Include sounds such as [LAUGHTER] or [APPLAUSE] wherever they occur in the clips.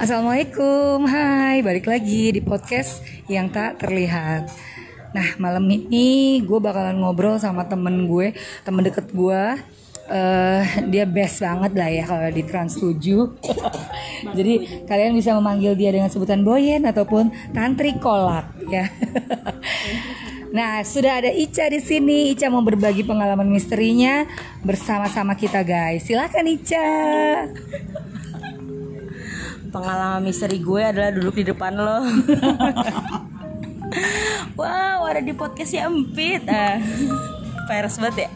Assalamualaikum, hai balik lagi di podcast yang tak terlihat. Nah malam ini gue bakalan ngobrol sama temen gue, temen deket gue. Eh, dia best banget lah ya kalau di Trans 7 [LAUGHS] Jadi kalian bisa memanggil dia dengan sebutan Boyen ataupun Tantri Kolak ya. [LAUGHS] Nah, sudah ada Ica di sini. Ica mau berbagi pengalaman misterinya bersama-sama kita, guys. Silakan Ica. Pengalaman misteri gue adalah duduk di depan lo. [LAUGHS] Wow ada di podcast ya Empit. Ah virus banget ya.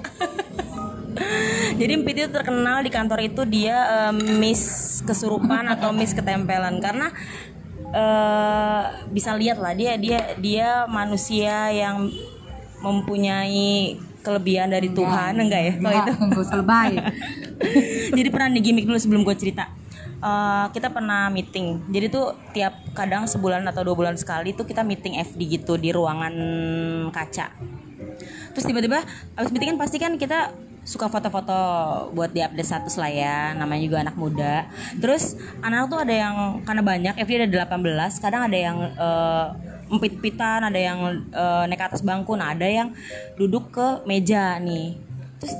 [LAUGHS] Jadi Empit itu terkenal di kantor itu dia um, miss kesurupan atau miss ketempelan. Karena uh, bisa lihat lah dia dia dia manusia yang mempunyai kelebihan dari Tuhan enggak ya? Kalau itu Enggak usah lebay. [LAUGHS] jadi pernah nih gimmick dulu sebelum gue cerita Eh, kita pernah meeting. Jadi tuh tiap kadang sebulan atau dua bulan sekali tuh kita meeting FD gitu di ruangan kaca. Terus tiba-tiba abis meeting kan pasti kan kita suka foto-foto buat di update status lah ya namanya juga anak muda. Terus anak tuh ada yang karena banyak FD ada 18 kadang ada yang eh, empit-pitan ada yang eh, naik atas bangku. Nah ada yang duduk ke meja nih. Terus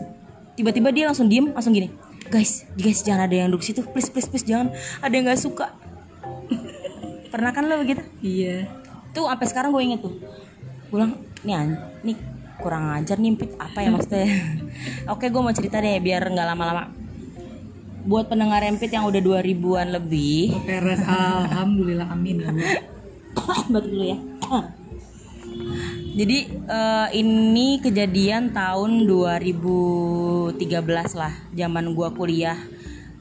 tiba-tiba dia langsung diem langsung gini guys guys jangan ada yang duduk situ. Please please please jangan. Ada yang nggak suka. [LAUGHS] Pernah kan lo begitu? Iya. tuh sampai sekarang gue inget tuh. Gue bilang nih an- nih kurang ajar nih Pit. apa ya maksudnya? [LAUGHS] Oke gue mau cerita deh biar nggak lama-lama. Buat pendengar Empit yang udah 2000-an lebih. Beres. Alhamdulillah amin. ya batuk [COUGHS] dulu ya jadi eh, ini kejadian tahun 2013 lah zaman gua kuliah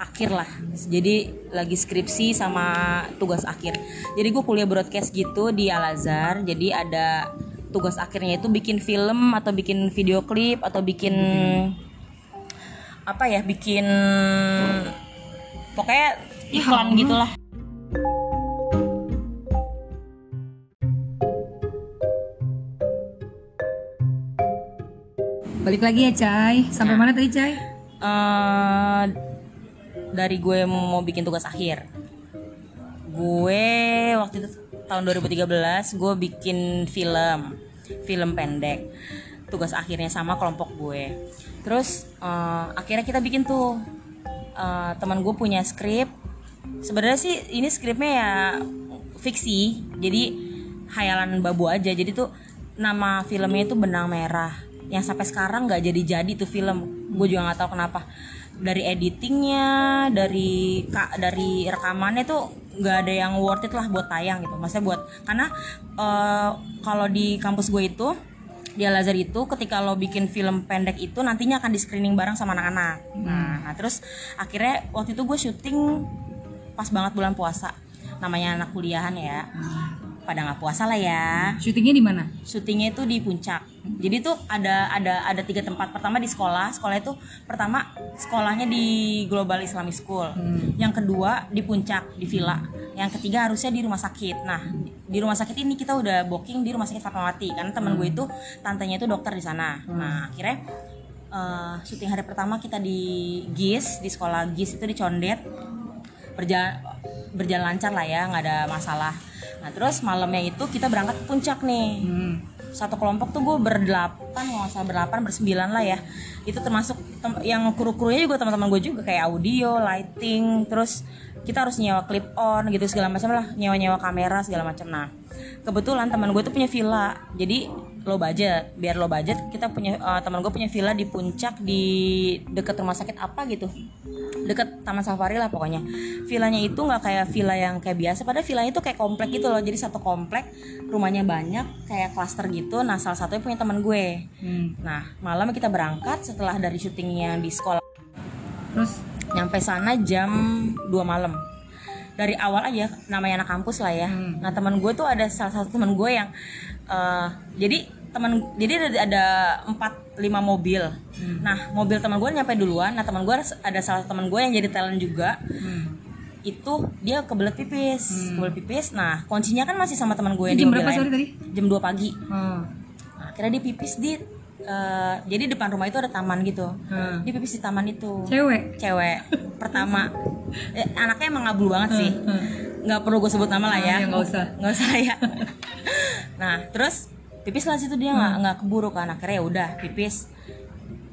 akhir lah. Jadi lagi skripsi sama tugas akhir. Jadi gue kuliah broadcast gitu di Al Azhar. Jadi ada tugas akhirnya itu bikin film atau bikin video klip atau bikin apa ya bikin pokoknya iklan gitulah Balik lagi ya, Cai. Sampai mana tadi, Cai? eh dari gue mau bikin tugas akhir. Gue waktu itu tahun 2013 gue bikin film. Film pendek. Tugas akhirnya sama kelompok gue. Terus eh, akhirnya kita bikin tuh. Eh, teman gue punya skrip. Sebenarnya sih ini skripnya ya fiksi. Jadi hayalan babu aja. Jadi tuh nama filmnya itu benang merah yang sampai sekarang nggak jadi jadi tuh film. Gue juga nggak tahu kenapa. Dari editingnya dari kak dari rekamannya tuh nggak ada yang worth it lah buat tayang gitu. Maksudnya buat karena eh, kalau di kampus gue itu di Al Azhar itu ketika lo bikin film pendek itu nantinya akan di screening bareng sama anak-anak. Nah, nah terus akhirnya waktu itu gue syuting pas banget bulan puasa. Namanya anak kuliahan ya pada nggak puasa lah ya. Syutingnya di mana? syutingnya itu di puncak. Jadi tuh ada ada ada tiga tempat. Pertama di sekolah. Sekolah itu pertama sekolahnya di Global Islamic School. Yang kedua di puncak di villa. Yang ketiga harusnya di rumah sakit. Nah di rumah sakit ini kita udah booking di rumah sakit Fatmawati. Karena teman gue itu tantenya itu dokter di sana. Nah akhirnya eh, syuting hari pertama kita di GIS di sekolah GIS itu di Condet berjalan berjalan lancar lah ya nggak ada masalah. Nah terus malamnya itu kita berangkat ke puncak nih. Hmm. satu kelompok tuh gue berdelapan nggak usah berdelapan bersembilan lah ya. Itu termasuk tem- yang kru krunya juga teman-teman gue juga kayak audio lighting terus kita harus nyewa clip on gitu segala macam lah nyewa nyewa kamera segala macam. Nah kebetulan teman gue tuh punya villa. Jadi low budget. Biar low budget kita punya eh, teman gue punya villa di puncak di dekat rumah sakit apa gitu. Deket taman safari lah pokoknya. Villanya itu nggak kayak villa yang kayak biasa. Padahal villanya itu kayak komplek gitu loh. Jadi satu komplek rumahnya banyak kayak klaster gitu. Nah salah satunya punya teman gue. Hmm. nah malam kita berangkat setelah dari syutingnya di sekolah. Terus? Nyampe sana jam 2 malam. Dari awal aja namanya anak kampus lah ya. Nah teman gue tuh ada salah satu teman gue yang eh, jadi teman jadi ada, ada empat lima mobil. Nah mobil teman gue nyampe duluan. Nah teman gue ada, salah satu teman gue yang jadi talent juga. Hmm. itu dia kebelet pipis kebelet pipis. Nah kuncinya kan masih sama teman gue yang Jam di berapa sorry tadi? jam 2 pagi. Oh. nah, akhirnya dia pipis di eh, jadi depan rumah itu ada taman gitu. Hmm. dia pipis di taman itu. Cewek. cewek. Pertama. [LAUGHS] Eh, anaknya emang ngabul banget sih. Hmm. nggak perlu gue sebut nama lah ya Ah, ya, nggak usah. nggak usah ya [LAUGHS] nah terus pipis lah situ dia nggak nggak keburu kan akhirnya ya udah pipis.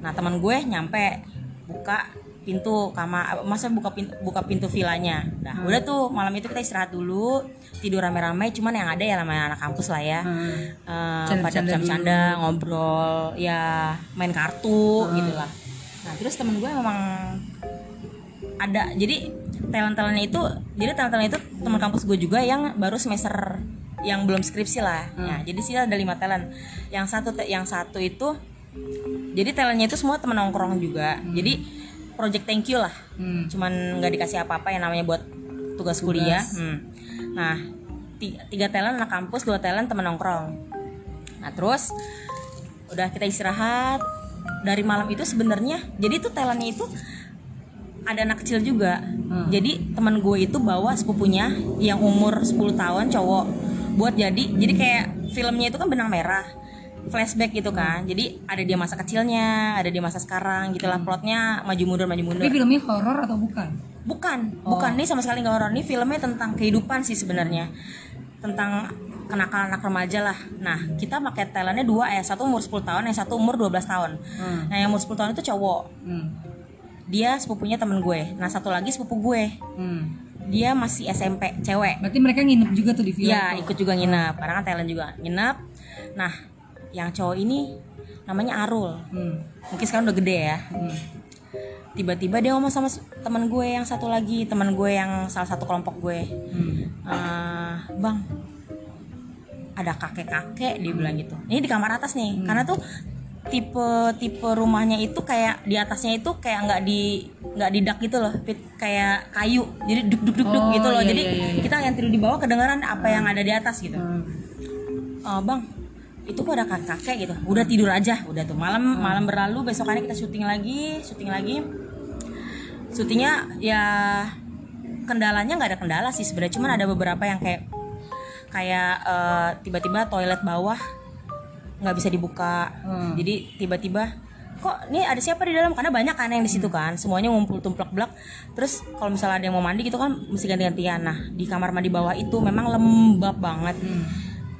Nah teman gue nyampe buka pintu kamar masa buka pintu buka pintu villanya. Nah udah tuh malam itu kita istirahat dulu tidur rame-rame cuman yang ada ya namanya anak kampus lah ya. Hmm. Canda-canda pada bercanda ngobrol ya main kartu gitu lah. Nah terus temen gue memang ada jadi talent talentnya itu jadi talent talentnya itu teman kampus gue juga yang baru semester yang belum skripsi lah. Ya jadi sih ada lima talent. Yang satu yang satu itu jadi talentnya itu semua temen nongkrong juga. Jadi project thank you lah. Hmm. cuman nggak dikasih apa-apa yang namanya buat tugas kuliah. Hmm. nah tiga, tiga talent anak kampus dua talent temen nongkrong. Nah terus udah kita istirahat. Dari malam itu sebenarnya jadi tuh talentnya itu ada anak kecil juga. Jadi teman gue itu bawa sepupunya yang umur 10 tahun cowok buat jadi jadi kayak filmnya itu kan benang merah flashback gitu kan jadi ada dia masa kecilnya ada dia masa sekarang gitulah plotnya maju mundur maju mundur Tapi filmnya horor atau bukan? Bukan, bukan nih sama sekali nggak horor. Ini filmnya tentang kehidupan sih sebenarnya. Tentang kenakalan anak remaja lah. Nah, kita pakai talentnya dua ya, satu umur 10 tahun, yang satu umur 12 tahun. Hmm. Nah, yang umur 10 tahun itu cowok. Hmm. Dia sepupunya temen gue. Nah, satu lagi sepupu gue. Hmm. Dia masih SMP, cewek. Berarti mereka nginep juga tuh di villa. Iya, ikut juga nginep. Karena kan talent juga nginep. Nah, yang cowok ini namanya Arul. Hmm. Mungkin sekarang udah gede ya. Hmm. Tiba-tiba dia ngomong sama teman gue yang satu lagi, teman gue yang salah satu kelompok gue. Hmm. "Eh, bang ada kakek-kakek dia bilang gitu ini di kamar atas nih karena tuh tipe tipe rumahnya itu kayak di atasnya itu kayak nggak di nggak didak gitu loh kayak kayu. Jadi duk duk duk duk Oh, gitu loh. iya, jadi iya, iya, iya. kita yang tidur di bawah kedengeran apa yang ada di atas gitu. Hmm. "Eh, bang itu kok ada kakek-kakek gitu. Udah tidur aja. Udah tuh malam malam berlalu. Besokannya kita syuting lagi syuting lagi. Syutingnya ya kendalanya nggak ada kendala sih sebenarnya. Cuman ada beberapa yang kayak kayak eh, tiba-tiba toilet bawah nggak bisa dibuka. Hmm. jadi tiba-tiba kok nih ada siapa di dalam? Karena banyak kan yang di situ kan. Semuanya ngumpul tumplek blak. Terus kalau misalnya ada yang mau mandi gitu kan mesti ganti-gantian. Nah di kamar mandi bawah itu memang lembab banget.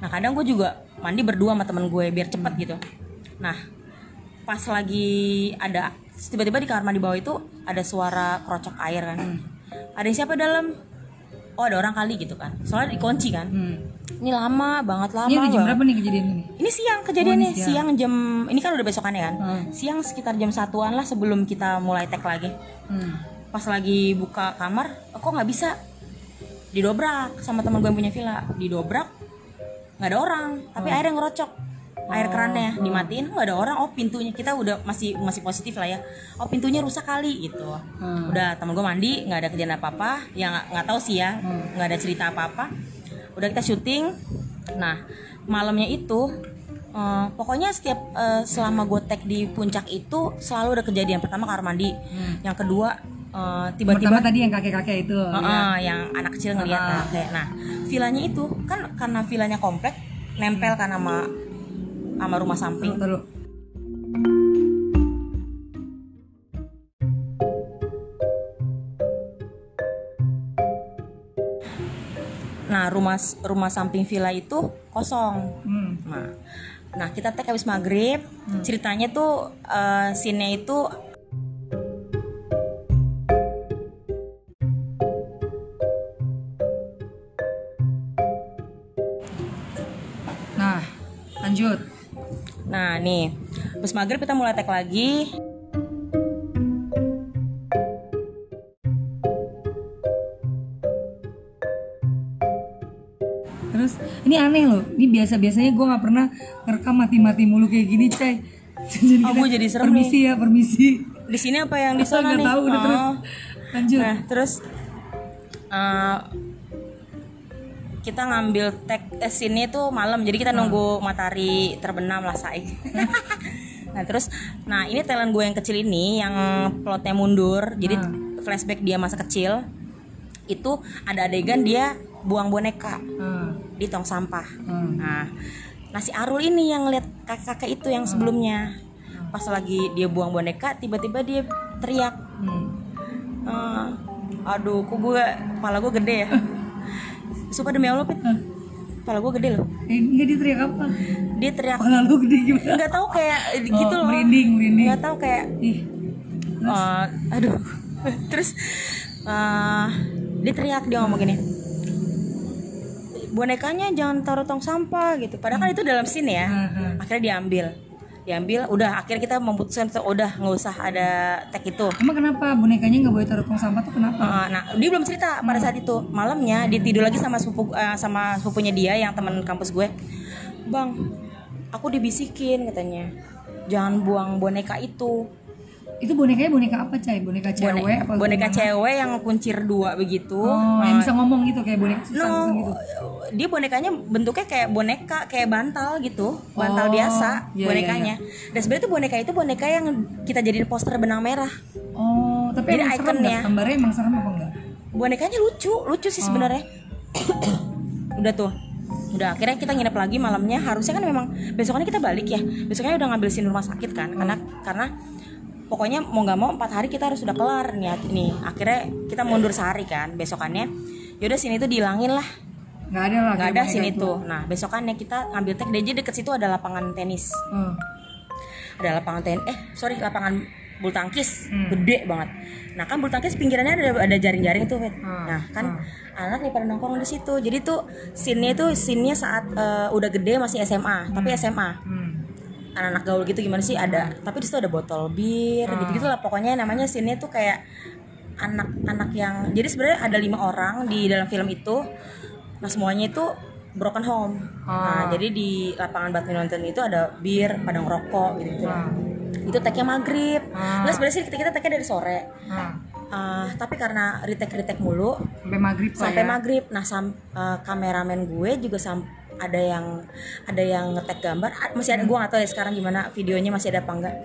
Nah kadang gue juga mandi berdua sama temen gue biar cepet gitu. Nah pas lagi ada tiba-tiba di kamar mandi bawah itu ada suara kerocok air kan. Ada yang siapa dalam oh ada orang kali gitu kan soalnya dikunci kan Hmm. ini lama banget lama Ini udah jam berapa nih kejadian ini? Ini siang kejadiannya, Oh, ini siang. siang. jam ini kan udah besokannya kan. Hmm. Siang sekitar jam satuan lah sebelum kita mulai tag lagi. Hmm. Pas lagi buka kamar, oh, kok nggak bisa? Didobrak sama teman gue yang punya villa. Didobrak nggak ada orang, tapi air yang ngerocok. Air kerannya dimatiin nggak ada orang. Oh pintunya kita udah masih masih positif lah ya. Oh pintunya rusak kali gitu. Hmm. Udah temen gue mandi nggak ada kejadian apa apa. Ya nggak tahu sih ya nggak ada cerita apa apa. Udah kita syuting. Nah malamnya itu eh, pokoknya setiap eh, selama gue tag di puncak itu selalu ada kejadian. Pertama kamar mandi. Yang kedua eh, tiba-tiba Pertama tadi yang kakek-kakek itu. ya. Heeh, yang anak kecil ngeliat Ah. kakek. Nah, villanya itu kan karena villanya komplek nempel kan sama sama rumah samping. Nah, rumah rumah samping villa itu kosong. Hmm. Nah, nah kita tag habis maghrib. Ceritanya tuh eh, scene-nya itu Nah, lanjut. Nah, nih. Habis maghrib kita mulai tag lagi. Terus ini aneh loh. Ini biasa-biasanya gue nggak pernah ngerekam mati-mati mulu kayak gini, Cai. [LAUGHS] Jadi Oh, gua jadi serem Permisi ya, permisi. Di sini apa yang di sana nih? tahu udah terus. Oh. Lanjut. Nah, terus eh, kita ngambil tag sini tuh malam, jadi kita nunggu matahari terbenam lah say. [LAUGHS] nah terus, nah ini talent gue yang kecil ini yang plotnya mundur, jadi flashback dia masa kecil itu ada adegan dia buang boneka Hmm. di tong sampah. Hmm. Nah, nasi Arul ini yang ngeliat kakak-kakak itu yang sebelumnya. Pas lagi dia buang boneka, tiba-tiba dia teriak, Hmm. "Eh, aduh, kok gue kepala gue gede ya. [LAUGHS] sumpah demi Allah Pit Hah? Kepala gue gede loh. Eh, enggak dia teriak apa? dia teriak Kepala lu gede gimana? nggak tahu kayak gitu Oh, loh. merinding, merinding. nggak tahu kayak Ih, eh, aduh. [LAUGHS] Terus eh, dia teriak dia ngomong gini. Bonekanya jangan taruh tong sampah gitu. Padahal kan itu dalam scene ya. Heeh. akhirnya diambil diambil udah akhirnya kita memutuskan udah nggak usah ada tag itu. Emang kenapa? Bonekanya nggak boleh taruh tong sampah tuh kenapa? Uh, nah dia belum cerita pada saat itu. Malamnya dia tidur lagi sama sepupu uh, sama sepupunya dia yang teman kampus gue. Bang aku dibisikin katanya. Jangan buang boneka itu Itu bonekanya boneka apa, Cai? Boneka cewek Bone- apa boneka gimana? cewek yang kuncir dua begitu Oh, yang Uh, bisa ngomong gitu kayak boneka susah no gitu. dia bonekanya bentuknya kayak boneka kayak bantal gitu bantal Oh, biasa iya, bonekanya dan sebenarnya tuh boneka itu boneka yang kita jadiin poster benang merah Oh, tapi Jadi ikonnya. Gambarnya emang serem apa enggak? bonekanya lucu lucu Oh. sih sebenarnya [COUGHS] udah tuh udah akhirnya kita nginep lagi malamnya harusnya kan memang besokannya kita balik ya besoknya udah ngambil sin rumah sakit kan karena karena pokoknya mau nggak mau empat hari kita harus udah kelar nih nih akhirnya kita mundur sehari kan besokannya yaudah sini tuh dihilangin lah Nggak ada lah. nggak ada sini itu. tuh nah besokannya kita ngambil tag DJ deket situ ada lapangan tenis Oh. ada lapangan tenis eh sorry lapangan bulu tangkis Hmm. gede banget nah kan bulu tangkis pinggirannya ada ada jaring-jaring tuh. Hmm. nah kan anak nih pada nongkrong di situ jadi tuh scene-nya tuh scene-nya saat eh, udah gede masih SMA tapi SMA Hmm. Anak-anak gaul gitu gimana sih ada tapi di situ ada botol bir Hmm. gitu gitu lah pokoknya namanya scene-nya tuh kayak anak-anak yang jadi sebenarnya ada lima orang di dalam film itu nah semuanya itu broken home nah Ah. jadi di lapangan badminton itu ada bir pada ngerokok gitu gitu Ah. itu tagnya maghrib Ah. nggak sebenarnya sih kita kita tagnya dari sore Ah. Ah, tapi karena retake retake mulu Sampai maghrib sampai ya. maghrib nah sam, eh, kameramen gue juga sam, ada yang ada yang ngetek gambar. Masih ada gue nggak tahu ya sekarang gimana videonya masih ada apa enggak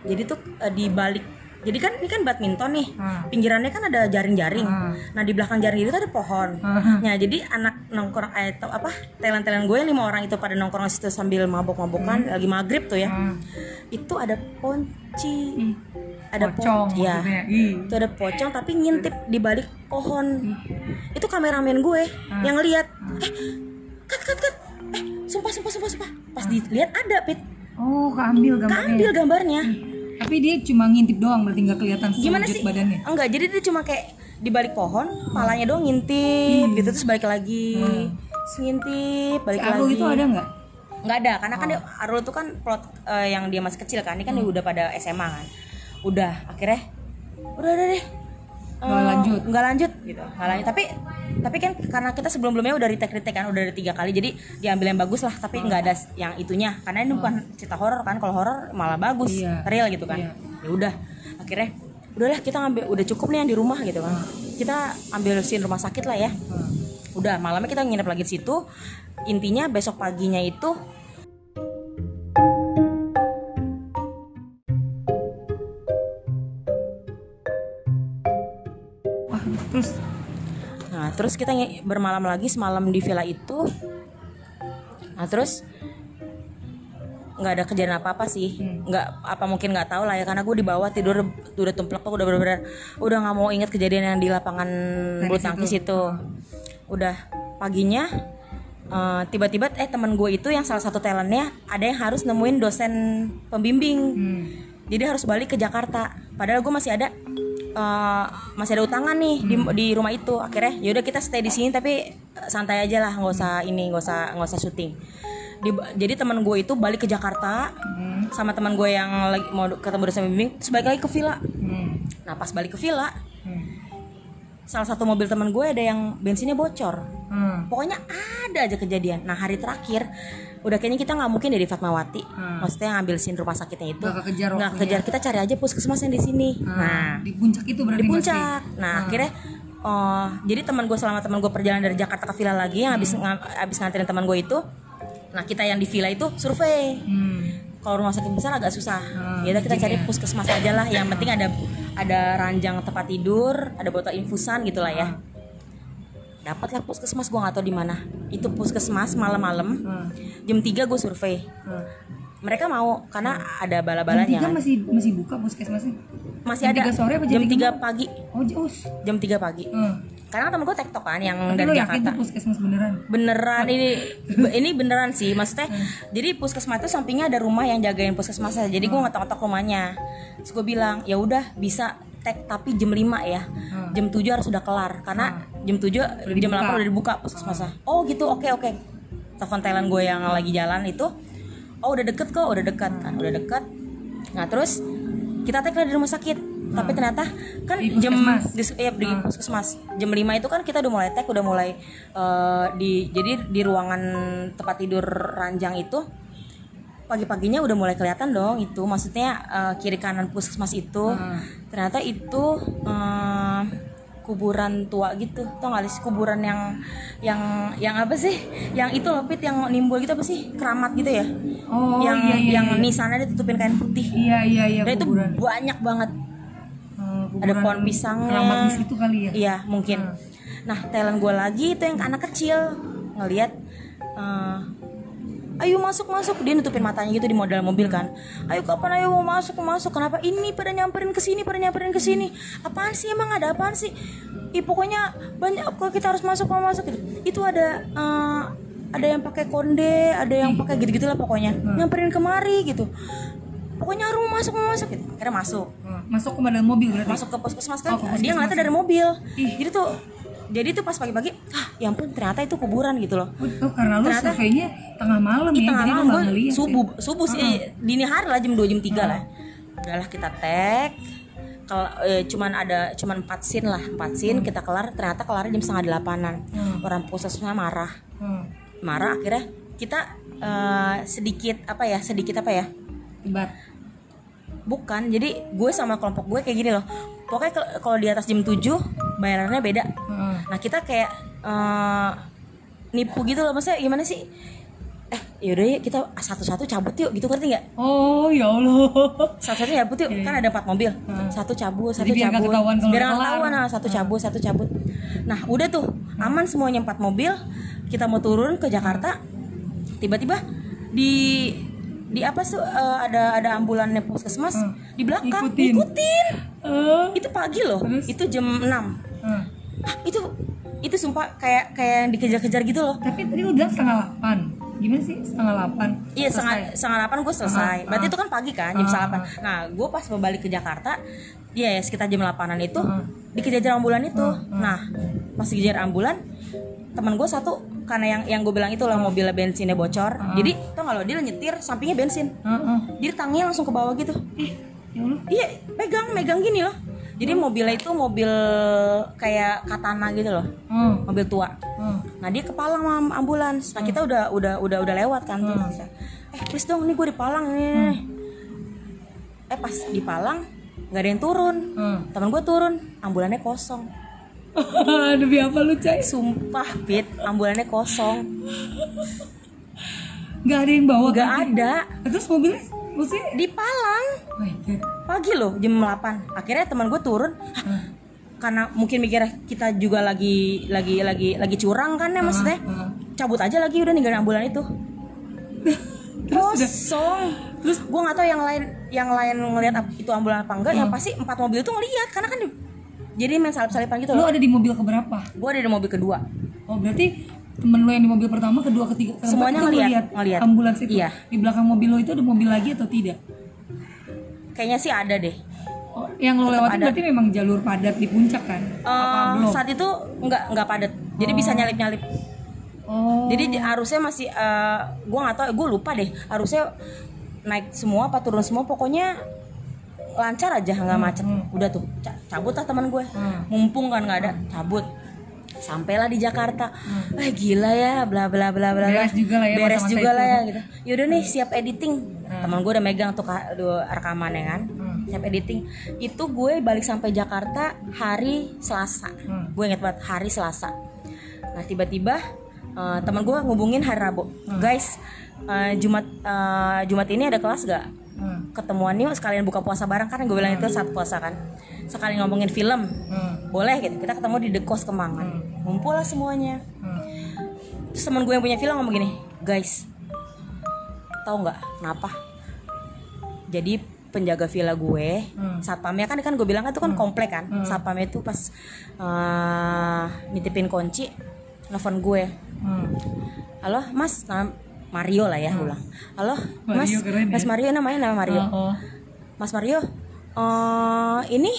jadi tuh eh, di balik jadi kan ini kan badminton nih Ah. pinggirannya kan ada jaring-jaring. Ah. nah di belakang jaring itu ada pohon. Ah. nah jadi anak nongkrong eh tau apa talent-talent gue lima orang itu pada nongkrong situ sambil mabok-mabokan lagi maghrib tuh ya. Ah. itu ada ponci. Ih, ada pocong po- ya. Ih. itu ada pocong tapi ngintip di balik pohon. Itu kameramen gue yang lihat eh kat kat kat. Eh sumpah sumpah sumpah sumpah. Pas dilihat ada pit. Oh, keambil gambarnya. keambil gambarnya. Tapi dia cuma ngintip doang berarti nggak kelihatan gimana sih? badannya. enggak jadi dia cuma kayak di balik pohon palanya doang ngintip gitu. Terus balik lagi. Terus ngintip balik Si lagi. itu ada nggak? nggak ada karena kan dia, Arul itu kan plot eh, yang dia masih kecil kan. Ini kan dia udah pada SMA kan. Udah akhirnya udah udah deh Nggak Eh, lanjut. nggak lanjut gitu nggak lanjut tapi tapi kan karena kita sebelum sebelumnya udah retake retake kan udah ada tiga kali jadi diambil yang bagus lah tapi nggak ada yang itunya karena ini bukan cerita horor kan kalau horor malah bagus Iya. real gitu kan Iya. ya udah akhirnya udahlah kita ngambil udah cukup nih yang di rumah gitu kan kita ambil scene rumah sakit lah ya Ah. udah malamnya kita nginep lagi di situ intinya besok paginya itu terus kita bermalam lagi semalam di villa itu. Nah terus nggak ada kejadian apa apa sih nggak apa mungkin nggak tahu lah ya karena gue di bawah tidur udah tumplek udah bener-bener udah nggak mau inget kejadian yang di lapangan bulu tangkis itu. Udah paginya eh, tiba-tiba eh teman gue itu yang salah satu talentnya ada yang harus nemuin dosen pembimbing. Hmm. Jadi harus balik ke Jakarta padahal gue masih ada eh, masih ada utangan nih di, di rumah itu akhirnya yaudah kita stay di sini tapi eh, santai aja lah nggak usah ini nggak usah nggak usah syuting Di- jadi teman gue itu balik ke Jakarta Hmm. sama teman gue yang lagi mau ketemu dosen bimbing terus balik lagi ke villa Hmm. nah pas balik ke villa Hmm. salah satu mobil teman gue ada yang bensinnya bocor Hmm. pokoknya ada aja kejadian nah hari terakhir udah kayaknya kita nggak mungkin dari Fatmawati. Hmm. maksudnya ngambil sin rumah sakitnya itu. Nggak nggak waktunya. kejar. Kita cari aja puskesmas yang di sini. Nah. Di puncak itu berarti di pasti. puncak. Nah akhirnya oh jadi teman gue selama teman gue perjalanan dari Jakarta ke villa lagi yang habis nga- habis nganterin teman gue itu nah kita yang di villa itu survei. Hmm. kalau rumah sakit besar agak susah. Hmm, ya kita cari ya. puskesmas aja lah. Yang penting ada ada ranjang tempat tidur ada botol infusan gitulah ya dapatlah puskesmas gue nggak tahu di mana itu puskesmas malam-malam Hmm. jam 3 gue survei Hmm. mereka mau karena ada Jam bala-balanya tiga kan masih masih buka puskesmasnya. masih jam ada tiga sore apa jam jam tiga 3 pagi Oh, jauh. jam 3 pagi Hmm. karena temen gue tektok kan yang Tapi dari yakin Jakarta tuh puskesmas beneran? beneran ini [LAUGHS] ini beneran sih maksudnya jadi puskesmas itu sampingnya ada rumah yang jagain puskesmas jadi gue ngetok-ngetok rumahnya terus gue bilang ya udah bisa tek tapi jam 5 ya. Jam 7 harus udah kelar karena jam 7 jam dibuka. 8 udah dibuka puskesmasnya oh gitu oke oke. Telepon Thailand gue yang lagi jalan itu oh udah deket kok udah dekat kan udah deket. Nah terus kita lah di rumah sakit tapi ternyata kan Di jam di, iya, di puskesmas. Jam 5 itu kan kita udah mulai tek udah mulai eh, di jadi di ruangan tempat tidur ranjang itu pagi-paginya udah mulai kelihatan dong itu. Maksudnya eh, kiri kanan puskesmas itu. Ternyata itu eh, kuburan tua gitu. Tau gak sih kuburan yang yang yang apa sih? Yang itu loh Pit, yang nimbul gitu apa sih? Keramat gitu ya? Oh yang iya iya. yang iya. nisannya ditutupin kain putih. Iya iya iya dan itu banyak banget. Eh, ada pohon pisangnya. Keramat di situ kali ya. iya mungkin. Nah Thailand gue lagi itu yang anak kecil. Ngelihat eh, ayo masuk masuk dia nutupin matanya gitu di modal mobil kan. Ayo kapan ayo mau masuk? Mau masuk. Kenapa? Ini pada nyamperin ke sini pada nyamperin ke sini. Apaan sih? Emang ada apaan sih? Ih, pokoknya banyak kok kita harus masuk mau masuk gitu. Itu ada eh, ada yang pakai konde ada yang pakai gitu gitulah pokoknya nyamperin kemari gitu. Pokoknya harus mau masuk mau masuk gitu. Akhirnya masuk. Eh, Masuk ke badan mobil berarti. masuk ke puskesmas kan. Oh, ke dia ngeliatnya dari mobil. Ih. jadi tuh jadi tuh pas pagi-pagi ah ya ampun ternyata itu kuburan gitu loh Oh, karena lu Ternyata- surveinya tengah malam ya, tengah malam gue ngeliat. subuh ya. subuh sih dini hari lah jam 2 jam 3 lah udahlah kita tag kalau eh, cuman ada cuman 4 scene lah 4 scene kita kelar ternyata kelar jam setengah delapanan Hmm. orang puskesmasnya marah Hmm. marah akhirnya kita eh, sedikit apa ya sedikit apa ya Debat. bukan jadi gue sama kelompok gue kayak gini loh pokoknya kalau- di atas jam 7 bayarannya beda Heeh. Nah kita kayak eh, nipu gitu loh, maksudnya gimana sih? Eh yaudah ya kita satu-satu cabut yuk, gitu ngerti nggak? Oh ya Allah. Satu-satu cabut yuk, kan ada empat mobil, satu cabut, satu biar nggak cabut, ketahuan biar nggak kelar. ketahuan, nah, satu cabut, satu cabut. Nah udah tuh aman semuanya empat mobil, kita mau turun ke Jakarta, tiba-tiba di di apa sih eh, ada ada ambulannya puskesmas di belakang Ikutin. ikutin. Itu pagi loh Terus? itu jam 6 eh. ah, itu itu sumpah kayak kayak yang dikejar-kejar gitu loh Tapi tadi lu bilang setengah delapan. Gimana sih setengah delapan? iya setengah setengah delapan gue selesai Ah, berarti ah. itu kan pagi kan jam setengah delapan nah gue pas mau balik ke Jakarta iya ya sekitar jam delapanan itu Ah. dikejar ambulan itu nah pas dikejar ambulan teman gue satu karena yang yang gue bilang itu lah mobil bensinnya bocor Ah. jadi tau gak lo dia nyetir sampingnya bensin Heeh. jadi tangannya langsung ke bawah gitu ya Allah. iya megang megang gini loh jadi mobilnya itu mobil kayak katana gitu loh Oh. mobil tua Oh. Nah dia kepalang sama ambulans. Nah kita udah udah udah udah lewat kan tuh. Hmm. Eh please dong, nih gue di Palang nih. Eh pas di Palang nggak ada yang turun. Hmm. Temen gue turun, ambulannya kosong. [LAUGHS] Demi apa lu, Cai? Sumpah Pit, ambulannya kosong. Gak ada yang bawa Nggak kan? ada Terus mobilnya maksudnya di Pagi loh jam 8 Akhirnya teman gue turun. "Hah, Karena mungkin mikirnya kita juga lagi lagi lagi lagi curang kan ya maksudnya. Heeh. Cabut aja lagi udah ninggalin ambulan itu. [LAUGHS] kosong terus gue nggak tahu yang lain yang lain ngelihat itu ambulan apa enggak yang pasti empat mobil itu ngelihat karena kan di- jadi main salip salipan gitu Lu loh ada di mobil keberapa? gue ada di mobil kedua Oh berarti temen lu yang di mobil pertama, kedua, ketiga, Semuanya ngeliat ngeliat. ambulans itu. Iya. Di belakang mobil lo itu ada mobil lagi atau tidak? Kayaknya sih ada deh. Oh, yang lo lewatin berarti memang jalur padat di puncak kan? Apa belum? saat itu nggak nggak padat. Jadi bisa nyalip nyalip Oh. jadi di- arusnya masih eh, gue nggak tahu gue lupa deh. Arusnya naik semua apa turun semua pokoknya lancar aja nggak macet. udah tuh ca- cabut lah teman gue. Hmm. mumpung kan nggak ada cabut sampailah di Jakarta. Ah gila ya bla bla bla bla bla. Beres juga lah ya beres juga lah ya gitu. Yaudah nih siap editing. Teman gue udah megang tuh ka- dua rekamannya kan? Hmm. siap editing. Itu gue balik sampai Jakarta hari Selasa. Hmm. gue inget banget hari Selasa. Nah tiba-tiba eh, teman gue ngubungin hari Rabu. Hmm. guys eh, Jumat eh, Jumat ini ada kelas gak Hmm. ketemuan yuk sekalian buka puasa bareng kan gue bilang itu saat puasa kan sekalian ngomongin film Hmm. boleh gitu kita ketemu di The Kos Kemang ngumpul lah semuanya Hmm. terus temen gue yang punya film ngomong gini guys tahu nggak kenapa jadi penjaga villa gue Hmm. satpamnya kan kan gue bilang kan itu kan komplek kan satpamnya itu pas eh, nitipin kunci telepon gue Hmm. halo mas Mario lah ya ulang. Halo mas. Mario keren ya. mas Mario namanya nama Mario. Oh, oh. Mas Mario eh ini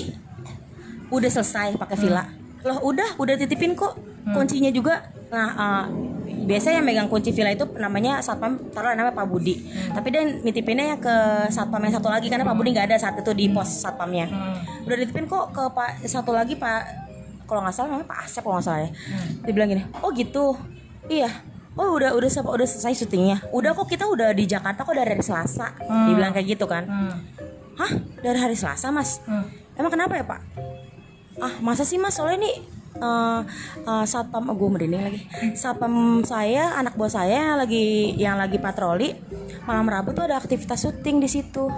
udah selesai pakai villa. Loh udah udah titipin kok. Kuncinya juga nah eh, biasa yang megang kunci villa itu namanya satpam taruh namanya Pak Budi. Tapi dia nitipinnya ya ke satpam yang satu lagi karena Pak Budi nggak ada saat itu di pos satpamnya. Udah dititipin kok ke Pak satu lagi Pak kalau nggak salah namanya Pak Asep kalau nggak salah ya. Dia bilang gini oh gitu. Iya Oh udah udah udah selesai syutingnya. Udah kok kita udah di Jakarta kok dari hari Selasa. Dia bilang kayak gitu kan. Hmm. Hah? Dari hari Selasa, Mas? Hmm. Emang kenapa ya, Pak? Ah, masa sih, Mas? Soalnya ini eh eh, satpam gue merinding lagi. Satpam saya, anak buah saya yang lagi yang lagi patroli malam Rabu tuh ada aktivitas syuting di situ.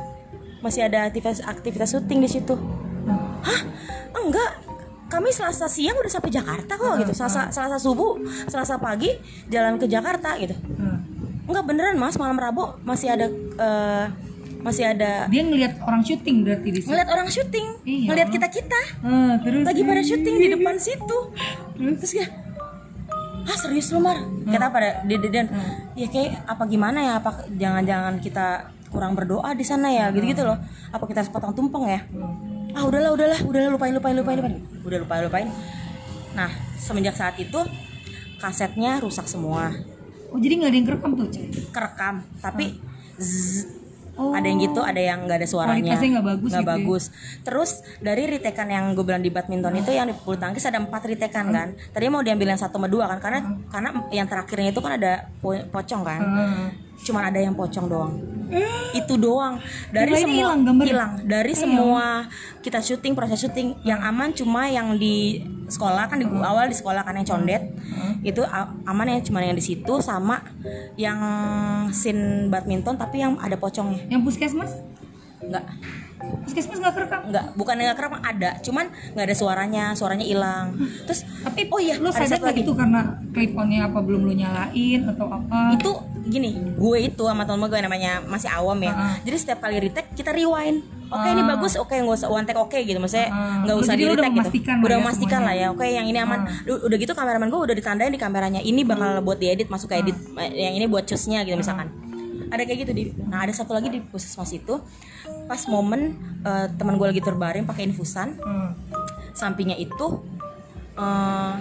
Masih ada aktivitas aktivitas syuting di situ. Hah? Enggak. Kami Selasa siang udah sampai Jakarta kok gitu. Selasa Selasa subuh, Selasa pagi jalan ke Jakarta gitu. Hmm. Enggak beneran, Mas. Malam Rabu masih ada eh, masih ada Dia ngelihat orang syuting berarti di situ. ngeliat orang syuting Iya. ngeliat kita kita Ah, terus lagi pada syuting di depan situ terus dia ah serius lu mar kita pada dia dia- dan ya kayak apa gimana ya apa jangan-jangan kita kurang berdoa di sana ya gitu gitu loh apa kita sepotong tumpeng ya ah udahlah udahlah udahlah lupain lupain lupain lupain. Udah lupain lupain. Nah semenjak saat itu kasetnya rusak semua. Oh jadi nggak ada yang kerekam tuh, kerekam tapi zzz, Oh. ada yang gitu ada yang nggak ada suaranya. Kualitasnya nggak bagus Nggak gitu ya? bagus. Terus dari ritekan yang gue bilang di badminton itu yang di bulu tangkis ada empat ritekan Hmm. kan? Tadi mau diambil yang satu sama dua kan? Karena karena yang terakhirnya itu kan ada po- pocong kan? Hmm. Cuman ada yang pocong doang. [GASPS] Itu doang. Dari semua hilang dari semua kita syuting proses syuting yang aman cuma yang di sekolah kan di awal di sekolah kan yang condet. Itu a- aman ya cuma yang di situ sama yang scene badminton tapi yang ada pocongnya. Yang puskesmas? nggak. Puskesmas nggak kerekam. nggak bukan nggak kerekam ada. Cuman nggak ada suaranya suaranya hilang. Terus Tapi oh iya lu ada sadar nggak lagi. itu karena clip onnya apa belum lu nyalain atau apa? itu gini gue itu sama temen gue namanya masih awam ya. Ah. jadi setiap kali retake kita rewind. Oke ini bagus oke nggak usah one take oke gitu. Maksudnya nggak usah di retake gitu. lah udah ya memastikan lah semuanya. ya. Oke yang ini aman. U- udah gitu kameramen gue udah ditandain di kameranya. Ini bakal buat diedit masuk ke edit. Yang ini buat cusnya gitu misalkan. Ada kayak gitu di nah ada satu lagi di puskesmas itu. Pas momen eh, teman gue lagi terbaring pakai infusan Hmm. sampingnya itu eh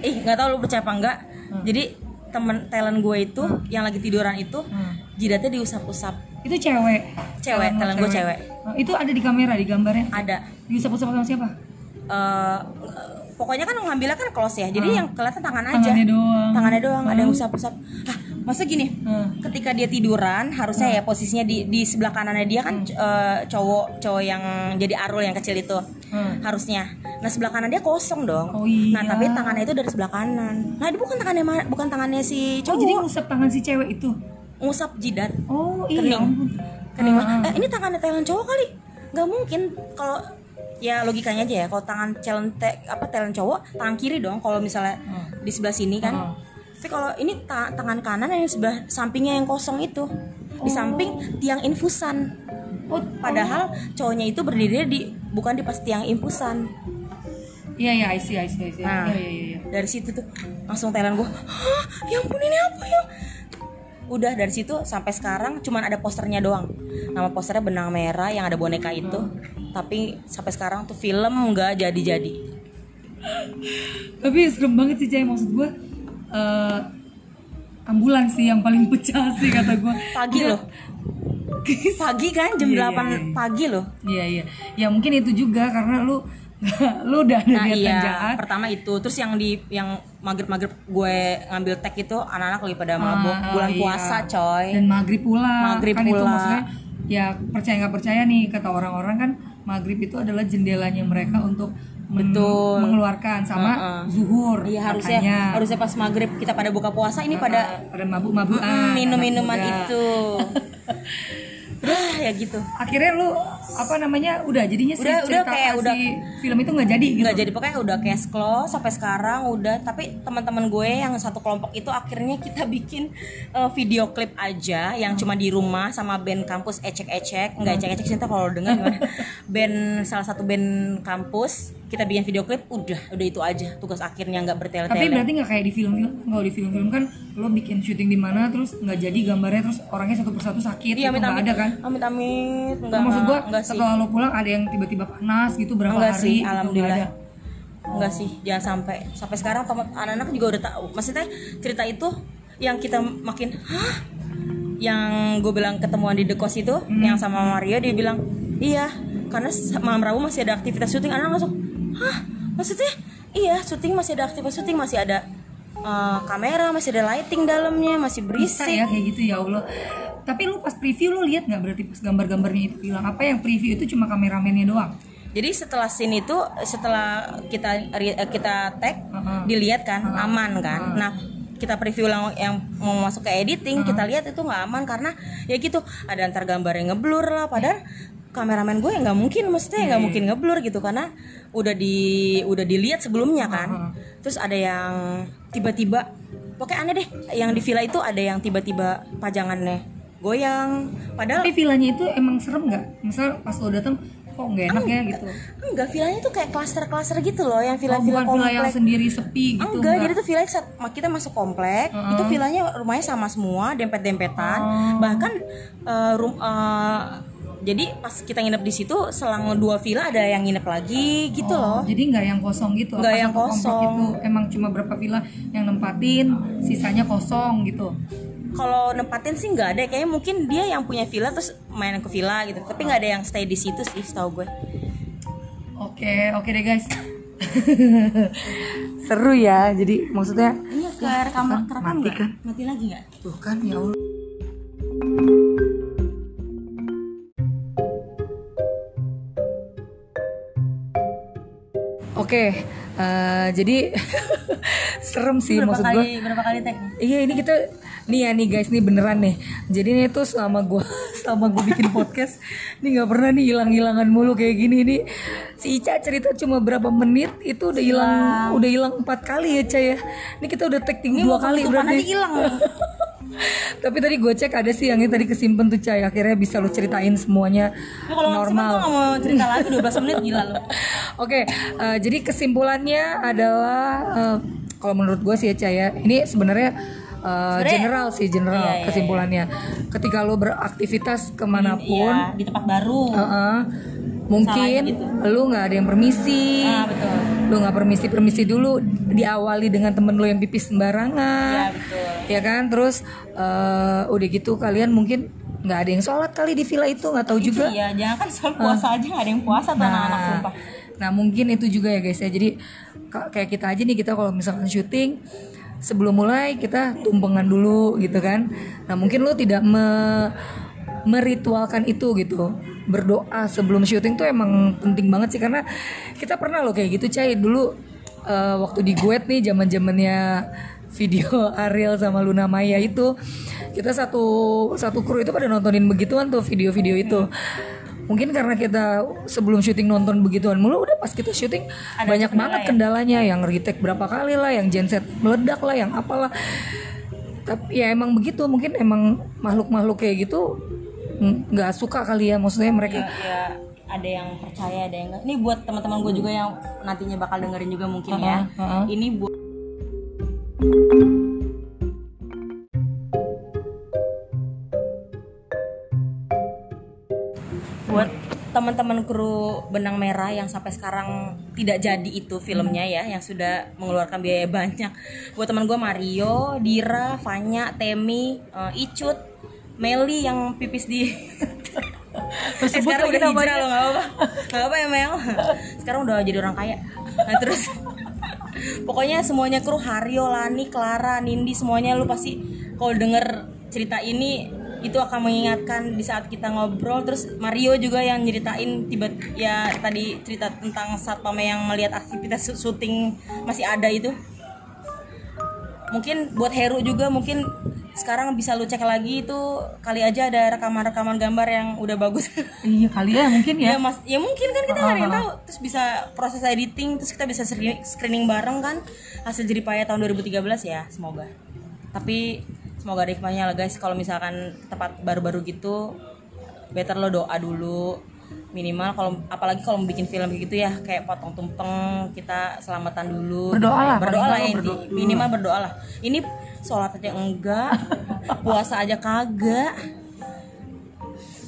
ih nggak tahu lu percaya apa enggak jadi temen talent gue itu yang lagi tiduran itu jidatnya diusap-usap Itu cewek. Cewek, Talent talent gue cewek. Oh, itu ada di kamera di gambarnya. ada Diusap-usap sama siapa? eh pokoknya kan ngambilnya kan close ya jadi yang kelihatan tangan aja Tangannya doang. tangannya doang ada yang usap-usap ah masa gini Hmm. ketika dia tiduran harusnya ya posisinya di di sebelah kanannya dia kan eh, cowok cowok yang jadi arul yang kecil itu Hmm. harusnya nah sebelah kanan dia kosong dong. Oh, iya. nah tapi tangannya itu dari sebelah kanan. Nah itu bukan tangannya bukan tangannya si Oh, cowok jadi ngusap tangan si cewek itu. ngusap jidat. Oh, iya. Kening. kening Ah, eh ini tangannya talent cowok kali? Nggak mungkin. Kalau ya logikanya aja ya. Kalau tangan talent te- apa talent cowok tangan kiri dong. Kalau misalnya di sebelah sini kan. Ah. tapi kalau ini ta- tangan kanan yang sebelah sampingnya yang kosong itu. Di samping tiang infusan. Oh, padahal cowoknya itu berdiri di bukan di pas tiang infusan Iya, iya, I see, I see, I see. Nah. Iya, iya, iya, iya. dari situ tuh langsung talent gue hah ya ampun ini apa ya udah dari situ sampai sekarang cuman ada posternya doang nama posternya benang merah yang ada boneka itu tapi sampai sekarang tuh film nggak jadi-jadi Tapi serem banget sih, Cai. Maksud gue, eh ambulans sih yang paling pecah sih kata gue. pagi loh pagi kan jam Iya, 8 iya, iya. pagi loh Iya, iya. Ya mungkin itu juga karena lu lu udah ada nah niatan iya jahat. pertama itu terus yang di yang maghrib-maghrib gue ngambil tag itu anak-anak lagi pada mabuk Ah, bulan iya. puasa coy Dan maghrib pula. Maghrib kan itu pula. maksudnya ya percaya nggak percaya nih kata orang-orang kan maghrib itu adalah jendelanya mereka untuk men- Betul. mengeluarkan sama zuhur. Iya harusnya Makanya, harusnya pas maghrib kita pada buka puasa ini pada pada mabuk-mabukan. Mm, minum-minuman itu [LAUGHS] ah ya gitu Akhirnya lu apa namanya udah jadinya si Udah- udah kayak si udah- film itu nggak jadi gitu. nggak jadi. Pokoknya udah case close sampai sekarang udah. Tapi teman-teman gue yang satu kelompok itu akhirnya kita [LAUGHS] bikin uh, video klip aja yang cuma di rumah sama band kampus ecek-ecek. Nggak ecek-ecek sih ntar kalau dengar gimana. [LAUGHS] Band salah satu band kampus kita bikin video klip udah udah itu aja. Tugas akhirnya nggak tapi bertele-tele berarti nggak kayak di film-film kalau di film-film kan lo bikin syuting di mana terus nggak jadi gambarnya terus orangnya satu persatu sakit iya gitu amit nggak amit ada kan? Amit amit nggak maksud gua nggak sih. Setelah lo pulang ada yang tiba-tiba panas gitu berapa enggak hari sih gitu, alhamdulillah. ada. enggak sih jangan sampai sampai sekarang anak-anak juga udah tahu. Maksudnya cerita itu yang kita makin hah? Yang gue bilang ketemuan di dekos itu Hmm. yang sama Mario dia bilang iya karena malam Rabu masih ada aktivitas syuting. Anak langsung hah? Maksudnya? Iya syuting masih ada aktivitas syuting masih ada uh, kamera masih ada lighting dalamnya masih bisa berisik. ya kayak gitu ya Allah tapi lu pas preview lu lihat nggak berarti pas gambar-gambarnya itu hilang? Apa yang preview itu cuma kameramennya doang? Jadi setelah scene itu setelah kita eh, kita tag Heeh. dilihat kan aman kan. Nah kita preview ulang yang mau masuk ke editing kita lihat itu nggak aman karena ya gitu ada antar gambar yang ngeblur lah. Padahal kameramen gue nggak mungkin mestinya nggak mungkin ngeblur gitu karena udah di udah dilihat sebelumnya kan. Terus ada yang tiba-tiba pokoknya aneh deh yang di villa itu ada yang tiba-tiba pajangannya goyang padahal tapi villanya itu emang serem nggak misal pas lo datang kok nggak enak ya gitu Enggak, villanya tuh kayak klaster-klaster gitu loh, yang oh, villa-villa bukan villa yang komplek. sendiri sepi gitu enggak, jadi tuh villa kita masuk komplek, itu villanya rumahnya sama semua, dempet-dempetan. Oh. Bahkan eh, rum eh, jadi pas kita nginep di situ selang dua villa ada yang nginep lagi gitu Oh, loh. jadi nggak yang kosong gitu Nggak yang komplek kosong. itu emang cuma berapa villa yang nempatin sisanya kosong gitu Kalau nempatin sih nggak ada, kayaknya mungkin dia yang punya villa terus main ke villa gitu. Tapi nggak ada yang stay di situ sih, setahu gue. oke oke deh guys [LAUGHS] seru ya jadi maksudnya Ini ke rekam kerekam mati kan? Mati lagi nggak? tuh kan ya Allah Oke, eh, jadi [LAUGHS] serem sih Berapa maksud kali gue. berapa kali tag? Iya ini kita nih ya nih guys nih beneran nih. Jadi nih tuh selama gue [LAUGHS] selama gue bikin podcast nih nggak pernah nih hilang-hilangan mulu kayak gini nih. Si Ica cerita cuma berapa menit itu udah hilang udah hilang empat kali ya Ca ya. Ini kita udah tag ting dua kali berarti. hilang. [LAUGHS] Tapi tadi gue cek ada sih yang ini tadi kesimpan tuh Ca Akhirnya bisa lu ceritain semuanya Lu kalau normal. nggak mau cerita lagi 12 menit gila lu. [LAUGHS] Oke, eh, jadi kesimpulannya adalah eh, kalau menurut gue sih ya Ca ya, ini sebenarnya eh, general sih general Iya, iya, kesimpulannya. Ketika lo beraktivitas ke mana pun, Iya, di tempat baru. eh, mungkin Salahnya gitu. lu nggak ada yang permisi, Ah, betul. lu nggak permisi permisi dulu, diawali dengan temen lu yang pipis sembarangan, Iya, betul. ya kan? Terus eh, udah gitu kalian mungkin nggak ada yang sholat kali di villa itu nggak tahu juga. Iya, jangan kan soal puasa aja nggak ada yang puasa tuh anak-anak sumpah. Nah mungkin itu juga ya guys ya. Jadi ka- kayak kita aja nih kita kalau misalkan syuting sebelum mulai kita tumpengan dulu gitu kan. Nah mungkin lo tidak me- meritualkan itu gitu. Berdoa sebelum syuting tuh emang penting banget sih karena kita pernah loh kayak gitu cai dulu eh, waktu di Guet nih zaman zamannya video [LAUGHS] Ariel sama Luna Maya itu kita satu satu kru itu pada nontonin begituan tuh video-video itu mungkin karena kita sebelum syuting nonton begituan mulu udah pas kita syuting banyak kendala banget ya? kendalanya yang retake berapa kali lah yang genset meledak lah yang apalah tapi ya emang begitu mungkin emang makhluk-makhluk kayak gitu nggak suka kali ya maksudnya mereka Ya, ya ada yang percaya, ada yang enggak. Ini buat teman-teman gue juga yang nantinya bakal dengerin juga mungkin ya. Heeh, heeh. Ini buat buat teman-teman kru benang merah yang sampai sekarang tidak jadi itu filmnya ya yang sudah mengeluarkan biaya banyak. Buat teman gue Mario, Dira, Fanya, Temi, eh, Icut, Meli yang pipis di [LAUGHS] eh, sekarang udah hijrah loh nggak apa nggak apa ya Mel? Sekarang udah jadi orang kaya. Nah terus. Pokoknya semuanya kru Hario, Lani, Clara, Nindi semuanya lu pasti kalau denger cerita ini itu akan mengingatkan di saat kita ngobrol. Terus Mario juga yang nyeritain tiba ya tadi cerita tentang satpam yang melihat aktivitas syuting masih ada itu. Mungkin buat Heru juga mungkin sekarang bisa lu cek lagi itu kali aja ada rekaman-rekaman gambar yang udah bagus. [LAUGHS] Iya kali ya mungkin ya. Ya mas. Ya mungkin kan kita nggak ada yang tahu. Terus bisa proses editing terus kita bisa screening, bareng kan. Hasil jadi payah tahun 2013 ya semoga. Tapi semoga ada hikmahnya lah guys. Kalau misalkan tempat baru-baru gitu better lo doa dulu. Minimal kalau apalagi kalau bikin film gitu ya kayak potong tumpeng kita selamatan dulu Berdoa lah, berdoa lah inti- minimal berdoa lah. Ini sholat aja enggak [LAUGHS] puasa aja kagak.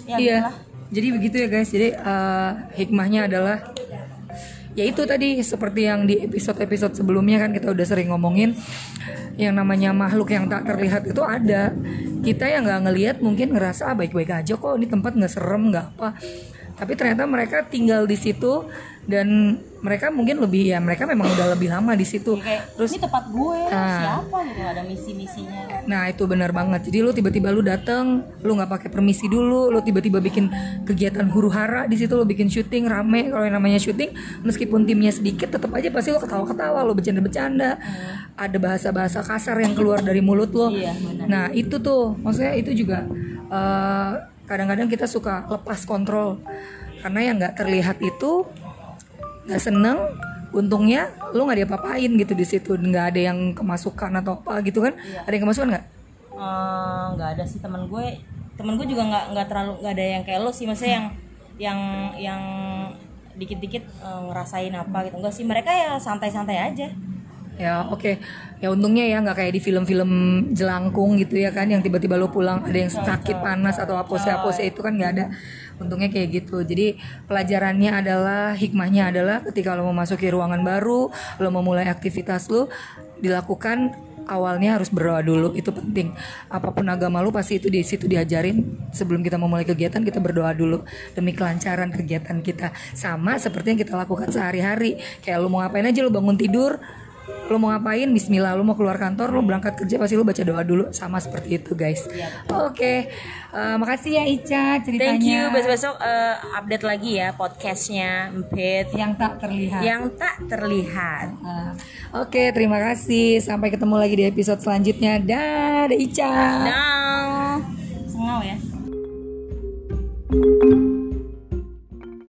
Ya iya. gitulah. jadi begitu ya guys. Jadi eh, hikmahnya adalah ya itu tadi seperti yang di episode-episode sebelumnya kan kita udah sering ngomongin yang namanya makhluk yang tak terlihat itu ada. Kita yang nggak ngelihat mungkin ngerasa ah, baik-baik aja kok ini tempat nggak serem nggak apa tapi ternyata mereka tinggal di situ dan mereka mungkin lebih ya mereka memang udah lebih lama di situ kayak terus ini tempat gue Ah. siapa gitu ada misi misinya Nah itu benar banget. Jadi lu tiba-tiba lu dateng, lu nggak pakai permisi dulu, lu tiba-tiba bikin kegiatan huru hara di situ, lu bikin syuting rame. Kalau yang namanya syuting, meskipun timnya sedikit, tetap aja pasti lu ketawa-ketawa, lu bercanda-bercanda. Ada bahasa-bahasa kasar yang keluar dari mulut lo. Iya, benar. Nah itu tuh, maksudnya itu juga eh, kadang-kadang kita suka lepas kontrol. Karena yang nggak terlihat itu nggak seneng untungnya lu nggak diapa-apain gitu di situ. Nggak ada yang kemasukan atau apa gitu kan? Ada yang kemasukan nggak? Eh, nggak ada sih teman gue. Teman gue juga nggak nggak terlalu nggak ada yang kayak lo sih. Maksudnya yang yang yang dikit-dikit eh, ngerasain apa gitu. Enggak sih. Mereka ya santai-santai aja ya oke. Ya untungnya ya nggak kayak di film-film jelangkung gitu ya kan yang tiba-tiba lu pulang ada yang sakit panas atau apose-apose itu kan nggak ada. Untungnya kayak gitu. Jadi pelajarannya adalah hikmahnya adalah ketika lo memasuki ruangan baru lo memulai aktivitas lu dilakukan awalnya harus berdoa dulu. Itu penting. Apa pun agama lu pasti itu di situ diajarin. Sebelum kita memulai kegiatan kita berdoa dulu demi kelancaran kegiatan kita. Sama seperti yang kita lakukan sehari-hari. Kayak lu mau ngapain aja lu bangun tidur lo mau ngapain? Bismillah. Lo mau keluar kantor lo berangkat kerja pasti lo baca doa dulu. Sama seperti itu guys. Iya. Oke. Okay. uh, makasih ya Ica ceritanya. Thank you. Besok besok uh, update lagi ya podcastnya Empit. Yang tak terlihat. Yang tak terlihat. Uh, oke okay, terima kasih. Sampai ketemu lagi di episode selanjutnya. Dadah Ica. Dah ya. thank